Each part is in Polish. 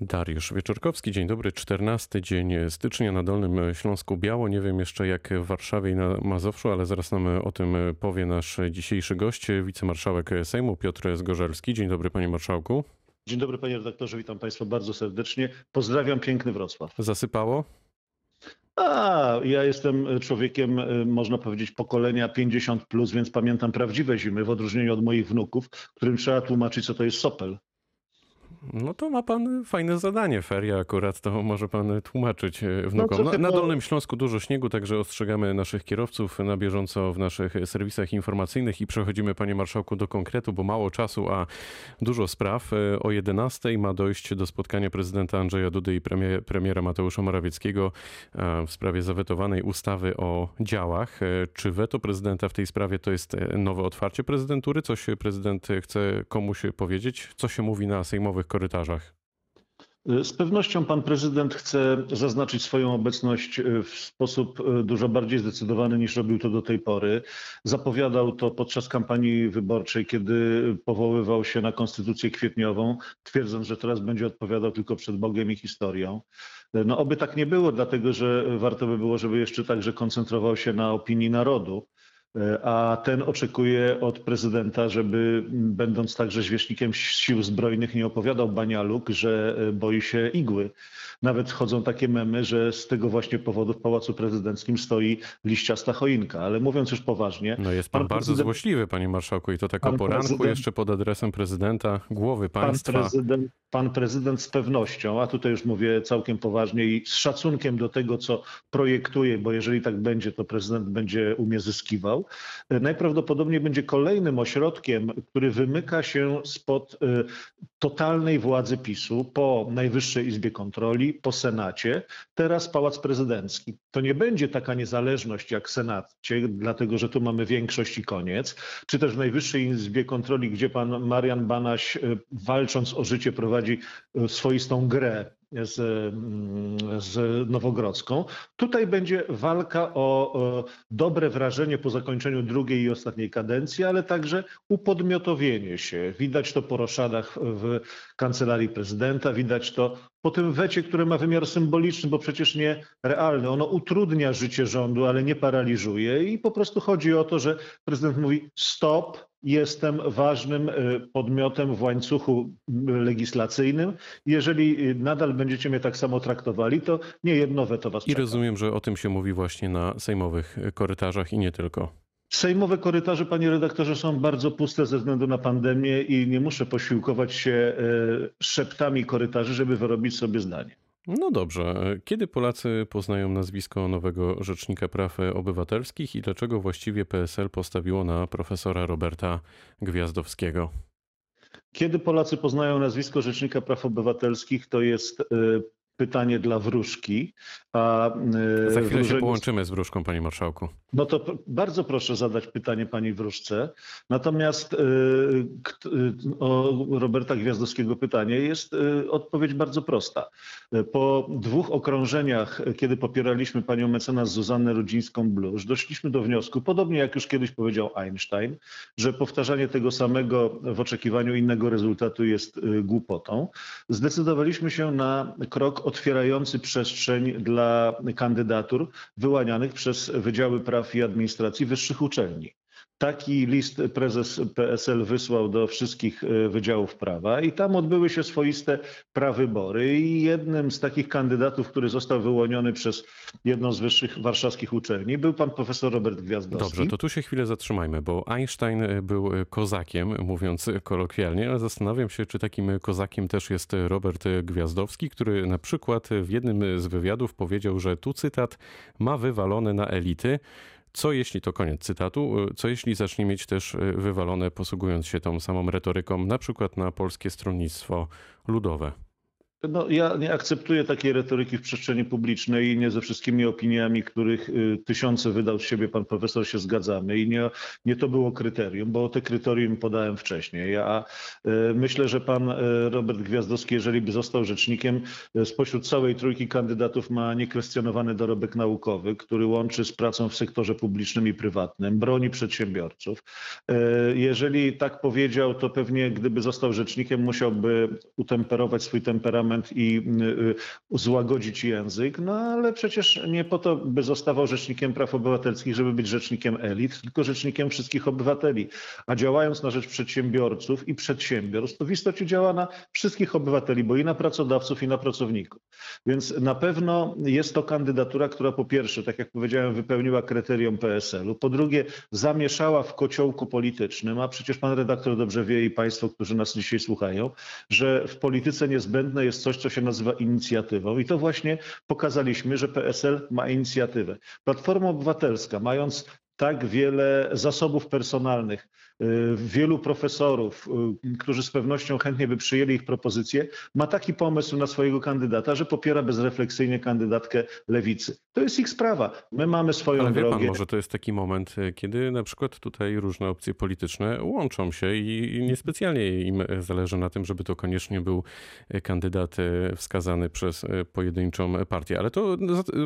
Dariusz Wieczorkowski, dzień dobry. 14 dzień stycznia na Dolnym Śląsku Biało. Nie wiem jeszcze jak w Warszawie i na Mazowszu, ale zaraz nam o tym powie nasz dzisiejszy gość, wicemarszałek Sejmu Piotr Zgorzelski. Dzień dobry panie marszałku. Dzień dobry panie redaktorze, witam państwa bardzo serdecznie. Pozdrawiam piękny Wrocław. Zasypało? A, ja jestem człowiekiem, można powiedzieć, pokolenia 50, plus, więc pamiętam prawdziwe zimy, w odróżnieniu od moich wnuków, którym trzeba tłumaczyć, co to jest sopel. No to ma pan fajne zadanie, feria akurat, to może pan tłumaczyć e, wnukom. No, na, na Dolnym Śląsku dużo śniegu, także ostrzegamy naszych kierowców na bieżąco w naszych serwisach informacyjnych i przechodzimy, panie marszałku, do konkretu, bo mało czasu, a dużo spraw. E, o 11 ma dojść do spotkania prezydenta Andrzeja Dudy i premier, premiera Mateusza Morawieckiego w sprawie zawetowanej ustawy o działach. E, czy weto prezydenta w tej sprawie to jest nowe otwarcie prezydentury? Coś prezydent chce komuś powiedzieć? Co się mówi na sejmowych korytarzach? Z pewnością pan prezydent chce zaznaczyć swoją obecność w sposób dużo bardziej zdecydowany niż robił to do tej pory. Zapowiadał to podczas kampanii wyborczej, kiedy powoływał się na konstytucję kwietniową, twierdząc, że teraz będzie odpowiadał tylko przed Bogiem i historią. No oby tak nie było, dlatego że warto by było, żeby jeszcze także koncentrował się na opinii narodu a ten oczekuje od prezydenta, żeby będąc także zwierzchnikiem sił zbrojnych nie opowiadał banialuk, że boi się igły. Nawet chodzą takie memy, że z tego właśnie powodu w Pałacu Prezydenckim stoi liściasta choinka. Ale mówiąc już poważnie... No jest pan, pan bardzo prezydent... złośliwy, panie marszałku, i to tak o poranku prezydent... jeszcze pod adresem prezydenta, głowy państwa. Pan prezydent, pan prezydent z pewnością, a tutaj już mówię całkiem poważnie i z szacunkiem do tego, co projektuje, bo jeżeli tak będzie, to prezydent będzie umie zyskiwał, najprawdopodobniej będzie kolejnym ośrodkiem, który wymyka się spod y, totalnej władzy PiSu po Najwyższej Izbie Kontroli, po Senacie, teraz Pałac Prezydencki. To nie będzie taka niezależność jak w Senacie, dlatego że tu mamy większość i koniec, czy też w Najwyższej Izbie Kontroli, gdzie pan Marian Banaś y, walcząc o życie prowadzi y, swoistą grę z, mm, z Nowogrodzką. Tutaj będzie walka o, dobre wrażenie po zakończeniu drugiej i ostatniej kadencji, ale także upodmiotowienie się. Widać to po roszadach w kancelarii prezydenta, widać to po tym wecie, które ma wymiar symboliczny, bo przecież nie realny. Ono utrudnia życie rządu, ale nie paraliżuje i po prostu chodzi o to, że prezydent mówi stop, jestem ważnym y, podmiotem w łańcuchu y, legislacyjnym. Jeżeli y, nadal będziecie mnie tak samo traktowali, to nie jedno weto was I czeka. rozumiem, że o tym się mówi właśnie na sejmowych korytarzach i nie tylko. Sejmowe korytarze, panie redaktorze, są bardzo puste ze względu na pandemię i nie muszę posiłkować się szeptami korytarzy, żeby wyrobić sobie zdanie. No dobrze. Kiedy Polacy poznają nazwisko nowego Rzecznika Praw Obywatelskich i dlaczego właściwie PSL postawiło na profesora Roberta Gwiazdowskiego? Kiedy Polacy poznają nazwisko Rzecznika Praw Obywatelskich, to jest pytanie dla wróżki. A e, Za chwilę wróżenie... się połączymy z wróżką, panie marszałku. No to bardzo proszę zadać pytanie pani wróżce. Natomiast e, o Roberta Gwiazdowskiego pytanie jest odpowiedź bardzo prosta. Po dwóch okrążeniach, kiedy popieraliśmy panią mecenas Zuzannę Rudzińską-Blusz, doszliśmy do wniosku, podobnie jak już kiedyś powiedział Einstein, że powtarzanie tego samego w oczekiwaniu innego rezultatu jest głupotą. Zdecydowaliśmy się na krok otwierający przestrzeń dla kandydatur wyłanianych przez Wydziały Praw i Administracji wyższych uczelni. Taki list prezes PSL wysłał do wszystkich e, wydziałów prawa i tam odbyły się swoiste prawybory i jednym z takich kandydatów, który został wyłoniony przez jedną z wyższych warszawskich uczelni był pan profesor Robert Gwiazdowski. Dobrze, to tu się chwilę zatrzymajmy, bo Einstein e, był e, kozakiem, mówiąc kolokwialnie, ale zastanawiam się, czy takim kozakiem też jest Robert Gwiazdowski, który na przykład w jednym z wywiadów powiedział, że tu cytat ma wywalone na elity, co jeśli, to koniec cytatu, co jeśli zacznie mieć też e, wywalone, posługując się tą samą retoryką, na przykład na Polskie Stronnictwo Ludowe? No, ja nie akceptuję takiej retoryki w przestrzeni publicznej i nie ze wszystkimi opiniami, których y, tysiące wydał z siebie pan profesor się zgadzamy i nie, nie to było kryterium, bo te kryterium podałem wcześniej. Ja y, myślę, że pan y, Robert Gwiazdowski, jeżeli by został rzecznikiem, spośród całej trójki kandydatów ma niekwestionowany dorobek naukowy, który łączy z pracą w sektorze publicznym i prywatnym, broni przedsiębiorców. Jeżeli tak powiedział, to pewnie gdyby został rzecznikiem, musiałby utemperować swój temperament moment i y, złagodzić język, no ale przecież nie po to, by zostawał rzecznikiem praw obywatelskich, żeby być rzecznikiem elit, tylko rzecznikiem wszystkich obywateli. A działając na rzecz przedsiębiorców i przedsiębiorstw, to w istocie działa na wszystkich obywateli, bo i na pracodawców, i na pracowników. Więc na pewno jest to kandydatura, która po pierwsze, tak jak powiedziałem, wypełniła kryterium PSL-u, po drugie zamieszała w kociołku politycznym, a przecież pan redaktor dobrze wie i państwo, którzy nas dzisiaj słuchają, że w polityce niezbędne jest coś, co się nazywa inicjatywą i to właśnie pokazaliśmy, że PSL ma inicjatywę. Platforma Obywatelska, mając tak wiele zasobów personalnych, wielu profesorów, y, którzy z pewnością chętnie by przyjęli ich propozycje, ma taki pomysł na swojego kandydata, że popiera bezrefleksyjnie kandydatkę lewicy. To jest ich sprawa. My mamy swoją Ale wie drogę. pan, może to jest taki moment, y, kiedy na przykład tutaj różne opcje polityczne łączą się i niespecjalnie im zależy na tym, żeby to koniecznie był kandydat wskazany przez pojedynczą partię. Ale to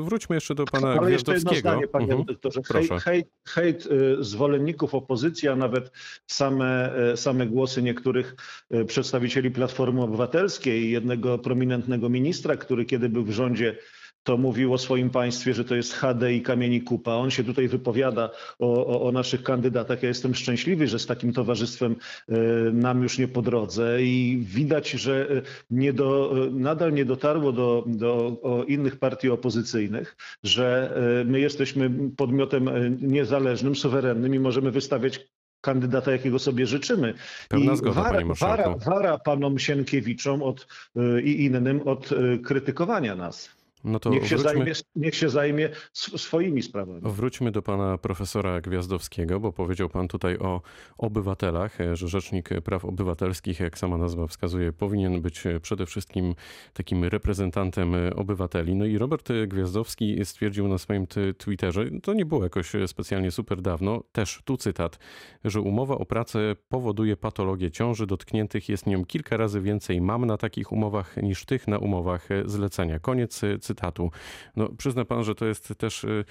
wróćmy jeszcze do pana Ale jeszcze jedno zdanie, panie Mhm. doktorze. Proszę. Hejt, hejt, hejt y, zwolenników opozycji, a nawet same, y, same głosy niektórych y, przedstawicieli Platformy Obywatelskiej jednego prominentnego ministra, który kiedy był w rządzie, to mówił o swoim państwie, że to jest HD i kamieni kupa. On się tutaj wypowiada o, o, o naszych kandydatach. Ja jestem szczęśliwy, że z takim towarzystwem y, nam już nie po drodze i widać, że nie do, nadal nie dotarło do, do innych partii opozycyjnych, że my jesteśmy podmiotem niezależnym, suwerennym i możemy wystawiać kandydata, jakiego sobie życzymy. Pełna I zgoda, wara, wara, wara panom Sienkiewiczom od, y, i innym od y, krytykowania nas. No to Niech się, wróćmy, zajmie, niech się zajmie sw- swoimi sprawami. Wróćmy do pana profesora Gwiazdowskiego, bo powiedział pan tutaj o obywatelach, e, że Rzecznik Praw Obywatelskich, jak sama nazwa wskazuje, powinien być e, przede wszystkim takim reprezentantem e, obywateli. No i Robert Gwiazdowski stwierdził na swoim Twitterze, to nie było jakoś specjalnie super dawno, też tu cytat, że umowa o pracę powoduje patologię ciąży, dotkniętych jest nią kilka razy więcej mam na takich umowach niż tych na umowach zlecenia. Koniec e, cytatu. No przyzna pan, że to jest też... e,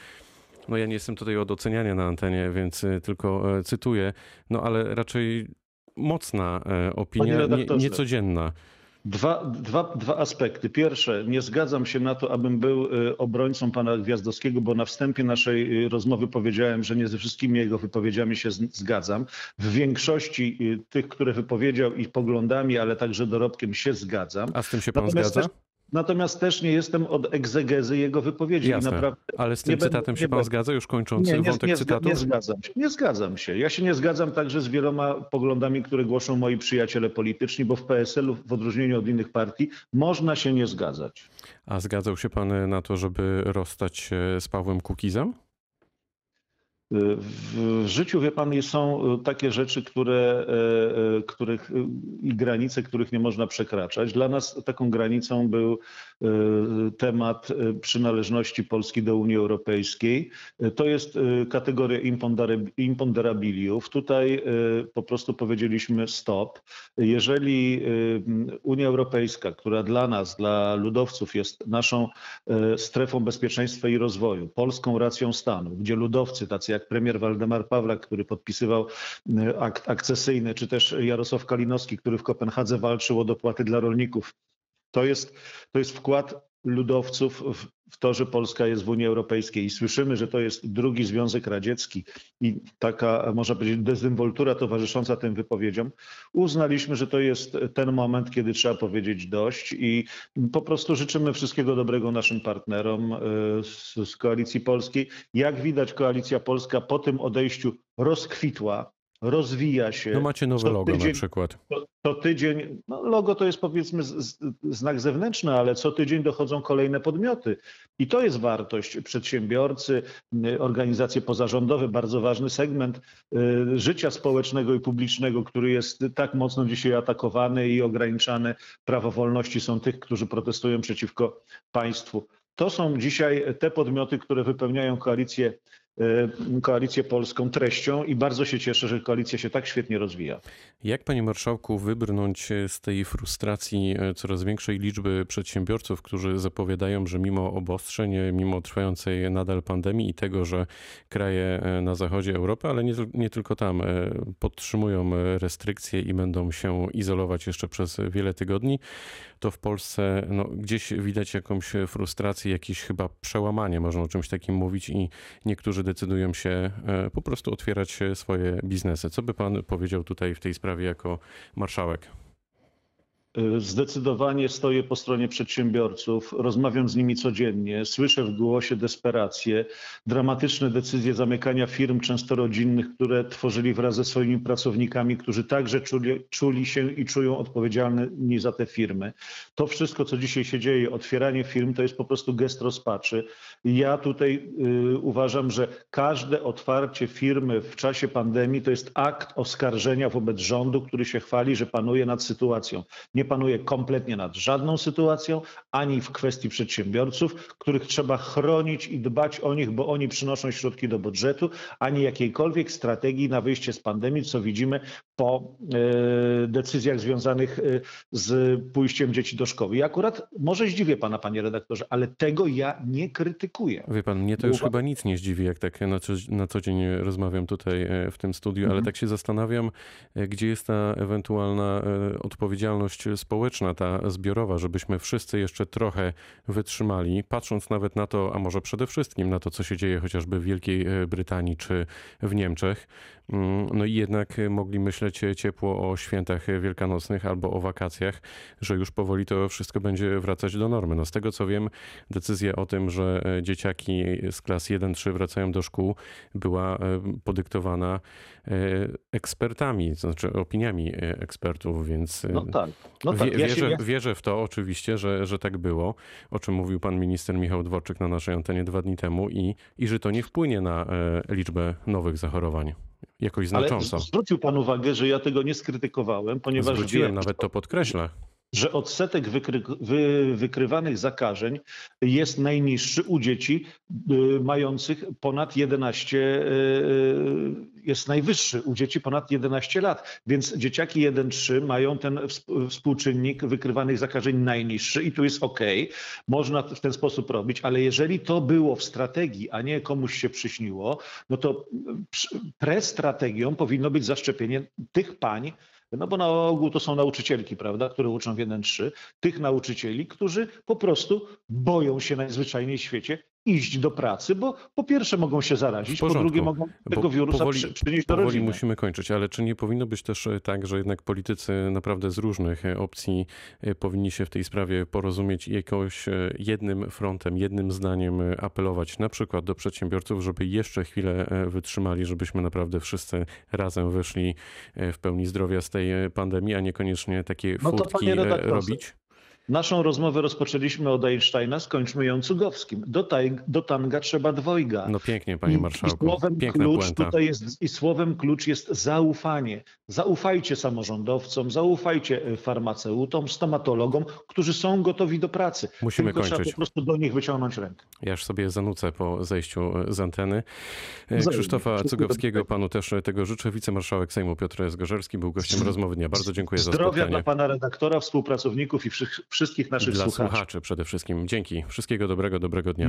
no ja nie jestem tutaj od oceniania na antenie, więc y, tylko e, cytuję, no ale raczej mocna e, opinia, nie, niecodzienna. Dwa, dwa, dwa aspekty. Pierwsze, nie zgadzam się na to, abym był y, obrońcą pana Gwiazdowskiego, bo na wstępie naszej y, rozmowy powiedziałem, że nie ze wszystkimi jego wypowiedziami się zgadzam. W większości y, tych, które wypowiedział i poglądami, ale także dorobkiem się zgadzam. A z tym się pan Natomiast zgadza? też, natomiast też nie jestem od egzegezy jego wypowiedzi. Jasne. naprawdę Ale z tym nie będę- cytatem się pan będę- zgadza, już kończąc nie, nie, wątek nie, cytatu? nie zgadzam się. Nie zgadzam się. Ja się nie zgadzam także z wieloma poglądami, które głoszą moi przyjaciele polityczni, bo w PSL-u, w odróżnieniu od innych partii, można się nie zgadzać. A zgadzał się pan na to, żeby rozstać się z Pawłem Kukizem? W życiu, wie pan, są y, takie rzeczy, które, e, e, których i granice, których nie można przekraczać. Dla nas taką granicą był temat y, przynależności Polski do Unii Europejskiej. Y, To jest y, kategoria imponderabiliów. Tutaj y, po prostu powiedzieliśmy stop. Jeżeli y, Unia Europejska, która dla nas, dla ludowców jest naszą strefą bezpieczeństwa i rozwoju, polską racją stanu, gdzie ludowcy, tacy jak premier Waldemar Pawlak, który podpisywał akt akcesyjny, czy też Jarosław Kalinowski, który w Kopenhadze walczył o dopłaty dla rolników, to jest, to jest wkład ludowców w, to, że Polska jest w Unii Europejskiej. I słyszymy, że to jest drugi Związek Radziecki. I taka, można powiedzieć, dezynwoltura towarzysząca tym wypowiedziom, uznaliśmy, że to jest ten moment, kiedy trzeba powiedzieć dość. I po prostu życzymy wszystkiego dobrego naszym partnerom y, z, z Koalicji Polskiej. Jak widać, Koalicja Polska po tym odejściu rozkwitła, rozwija się. No macie nowe Co logo na tydzień- przykład. Co, co tydzień, no logo to jest powiedzmy z, z, znak zewnętrzny, ale co tydzień dochodzą kolejne podmioty. I to jest wartość. Przedsiębiorcy, y, organizacje pozarządowe, bardzo ważny segment y, życia społecznego i publicznego, który jest tak mocno dzisiaj atakowany i ograniczane. Prawa wolności są tych, którzy protestują przeciwko państwu. To są dzisiaj te podmioty, które wypełniają koalicję Koalicję Polską treścią i bardzo się cieszę, że koalicja się tak świetnie rozwija. Jak, panie marszałku, wybrnąć z tej frustracji e, coraz większej liczby przedsiębiorców, którzy zapowiadają, że mimo obostrzeń, mimo trwającej nadal pandemii i tego, że kraje e, na zachodzie Europy, ale nie, nie tylko tam, podtrzymują restrykcje i będą się izolować jeszcze przez wiele tygodni, to w Polsce no, gdzieś widać jakąś frustrację, jakieś chyba przełamanie, można o czymś takim mówić i niektórzy decydują się e, po prostu otwierać swoje biznesy. Co by pan powiedział tutaj w tej sprawie jako marszałek? Y, zdecydowanie stoję po stronie przedsiębiorców, rozmawiam z nimi codziennie, słyszę w głosie desperację, dramatyczne decyzje zamykania firm, często rodzinnych, które tworzyli wraz ze swoimi pracownikami, którzy także czuli, czuli się i czują odpowiedzialni za te firmy. To wszystko, co dzisiaj się dzieje, otwieranie firm, to jest po prostu gest rozpaczy. Ja tutaj y, uważam, że każde otwarcie firmy w czasie pandemii to jest akt oskarżenia wobec rządu, który się chwali, że panuje nad sytuacją nie panuje kompletnie nad żadną sytuacją, ani w kwestii przedsiębiorców, których trzeba chronić i dbać o nich, bo oni przynoszą środki do budżetu, ani jakiejkolwiek strategii na wyjście z pandemii, co widzimy po e, decyzjach związanych e, z pójściem dzieci do szkoły. I akurat może zdziwię pana, panie redaktorze, ale tego ja nie krytykuję. Wie pan, mnie to już chyba nic nie zdziwi, jak tak na co, na co dzień rozmawiam tutaj e, w tym studiu, ale mhm. tak się zastanawiam, gdzie jest ta ewentualna odpowiedzialność społeczna, ta zbiorowa, żebyśmy wszyscy jeszcze trochę wytrzymali, patrząc nawet na to, a może przede wszystkim na to, co się dzieje chociażby w Wielkiej Brytanii czy w Niemczech. Mm, no i jednak mogli myśleć ciepło o świętach wielkanocnych albo o wakacjach, że już powoli to wszystko będzie wracać do normy. No z tego co wiem, decyzja o tym, że dzieciaki z klas 1-3 wracają do szkół była e, podyktowana e, ekspertami, to znaczy opiniami ekspertów, więc no tak. No tak. Ja wierzę, się... wierzę w to oczywiście, że, że tak było, o czym mówił pan minister Michał Dworczyk na naszej antenie dwa dni temu i, i że to nie wpłynie na e, liczbę nowych zachorowań jakoś znacząco. Ale zwrócił pan uwagę, że ja tego nie skrytykowałem, ponieważ Zwróciłem, nawet to podkreślę że odsetek wykry, wy, wykrywanych zakażeń jest najniższy u dzieci y, mających ponad 11, y, y, jest najwyższy u dzieci ponad 11 lat. Więc dzieciaki 1-3 mają ten współczynnik wykrywanych zakażeń najniższy i tu jest ok, można w ten sposób robić, ale jeżeli to było w strategii, a nie komuś się przyśniło, no to prestrategią powinno być zaszczepienie tych pań, no bo na ogół to są nauczycielki, prawda, które uczą w 1-3, tych nauczycieli, którzy po prostu boją się najzwyczajniej w świecie iść do pracy, bo po pierwsze mogą się zarazić, po drugie mogą tego wirusa powoli, przynieść do powoli musimy kończyć, ale czy nie powinno być też e, tak, że jednak politycy naprawdę z różnych e, opcji e, powinni się w tej sprawie porozumieć i jakoś jednym frontem, jednym zdaniem apelować na przykład do przedsiębiorców, żeby jeszcze chwilę wytrzymali, żebyśmy naprawdę wszyscy razem wyszli w pełni zdrowia z tej pandemii, a niekoniecznie takie no furtki robić? Naszą rozmowę rozpoczęliśmy od Einsteina, skończmy ją Cugowskim. Do, taj, do tanga trzeba dwojga. No pięknie, panie marszałku. I słowem, klucz tutaj jest, I słowem klucz jest zaufanie. Zaufajcie samorządowcom, zaufajcie e, farmaceutom, stomatologom, którzy są gotowi do pracy. Musimy Tylko kończyć. Trzeba po prostu do nich wyciągnąć rękę. Ja już sobie zanucę po zejściu e, z anteny. E, Krzysztofa Cugowskiego, panu też tego życzę. Wicemarszałek Sejmu Piotr Zgorzelski był gościem rozmowy dnia. Bardzo dziękuję Zdrowia za spotkanie. Zdrowia dla pana redaktora, współpracowników i wszystkich naszych Dla słuchaczy. słuchaczy przede wszystkim. Dzięki. Wszystkiego dobrego, dobrego dnia.